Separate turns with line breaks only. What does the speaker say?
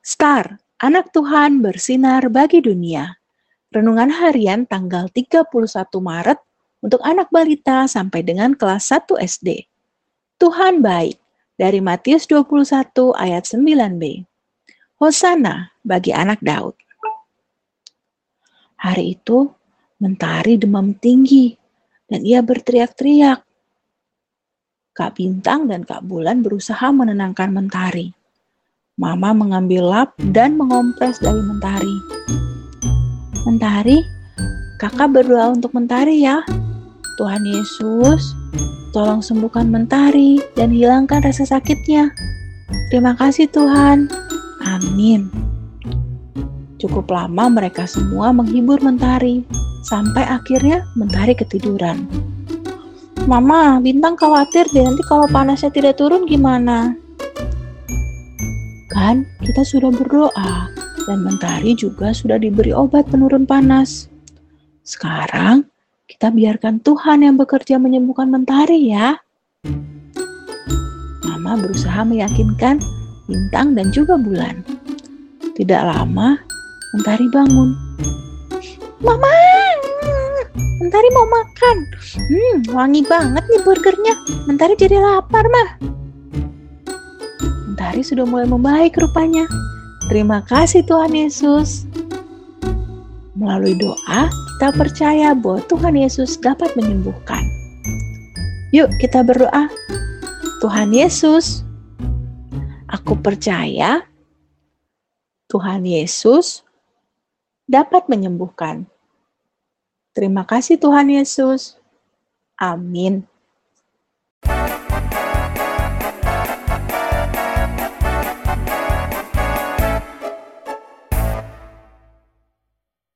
Star, anak Tuhan bersinar bagi dunia. Renungan harian tanggal 31 Maret untuk anak balita sampai dengan kelas 1 SD. Tuhan baik dari Matius 21 ayat 9b. Hosana bagi anak Daud. Hari itu, mentari demam tinggi dan ia berteriak-teriak. Kak Bintang dan Kak Bulan berusaha menenangkan mentari. Mama mengambil lap dan mengompres dari Mentari. Mentari, kakak berdoa untuk Mentari ya. Tuhan Yesus, tolong sembuhkan Mentari dan hilangkan rasa sakitnya. Terima kasih Tuhan. Amin. Cukup lama mereka semua menghibur Mentari, sampai akhirnya Mentari ketiduran. Mama, Bintang khawatir deh nanti kalau panasnya tidak turun gimana? Kan kita sudah berdoa dan Mentari juga sudah diberi obat penurun panas. Sekarang kita biarkan Tuhan yang bekerja menyembuhkan Mentari ya. Mama berusaha meyakinkan Bintang dan juga Bulan. Tidak lama, Mentari bangun. Mama, Mentari mau makan. Hmm, wangi banget nih burgernya. Mentari jadi lapar, mah. Mentari sudah mulai membaik rupanya. Terima kasih Tuhan Yesus. Melalui doa, kita percaya bahwa Tuhan Yesus dapat menyembuhkan. Yuk kita berdoa. Tuhan Yesus, aku percaya Tuhan Yesus dapat menyembuhkan. Terima kasih Tuhan Yesus. Amin.